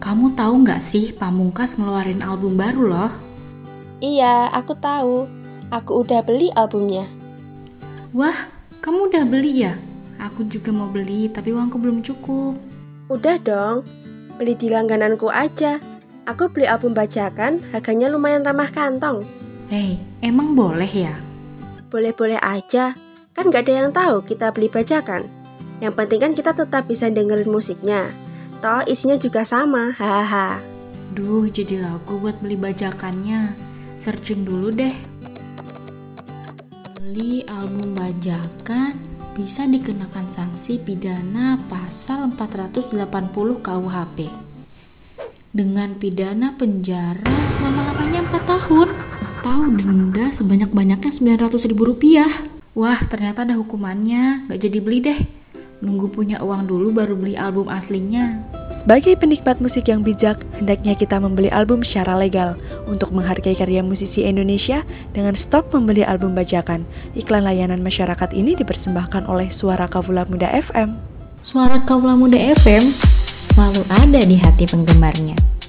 Kamu tahu nggak sih Pamungkas ngeluarin album baru loh? Iya, aku tahu. Aku udah beli albumnya. Wah, kamu udah beli ya? Aku juga mau beli, tapi uangku belum cukup. Udah dong, beli di langgananku aja. Aku beli album bajakan, harganya lumayan ramah kantong. Hei, emang boleh ya? Boleh-boleh aja, kan gak ada yang tahu kita beli bajakan. Yang penting kan kita tetap bisa dengerin musiknya. Toh isinya juga sama, hahaha. Duh, jadi lagu buat beli bajakannya. Searching dulu deh. Beli album bajakan bisa dikenakan sanksi pidana pasal 480 KUHP. Dengan pidana penjara selama-lamanya 4 tahun atau denda sebanyak-banyaknya 900 ribu rupiah. Wah, ternyata ada hukumannya. Gak jadi beli deh. Nunggu punya uang dulu baru beli album aslinya. Sebagai penikmat musik yang bijak, hendaknya kita membeli album secara legal untuk menghargai karya musisi Indonesia dengan stop membeli album bajakan. Iklan layanan masyarakat ini dipersembahkan oleh Suara Kavula Muda FM. Suara Kavula Muda FM selalu ada di hati penggemarnya.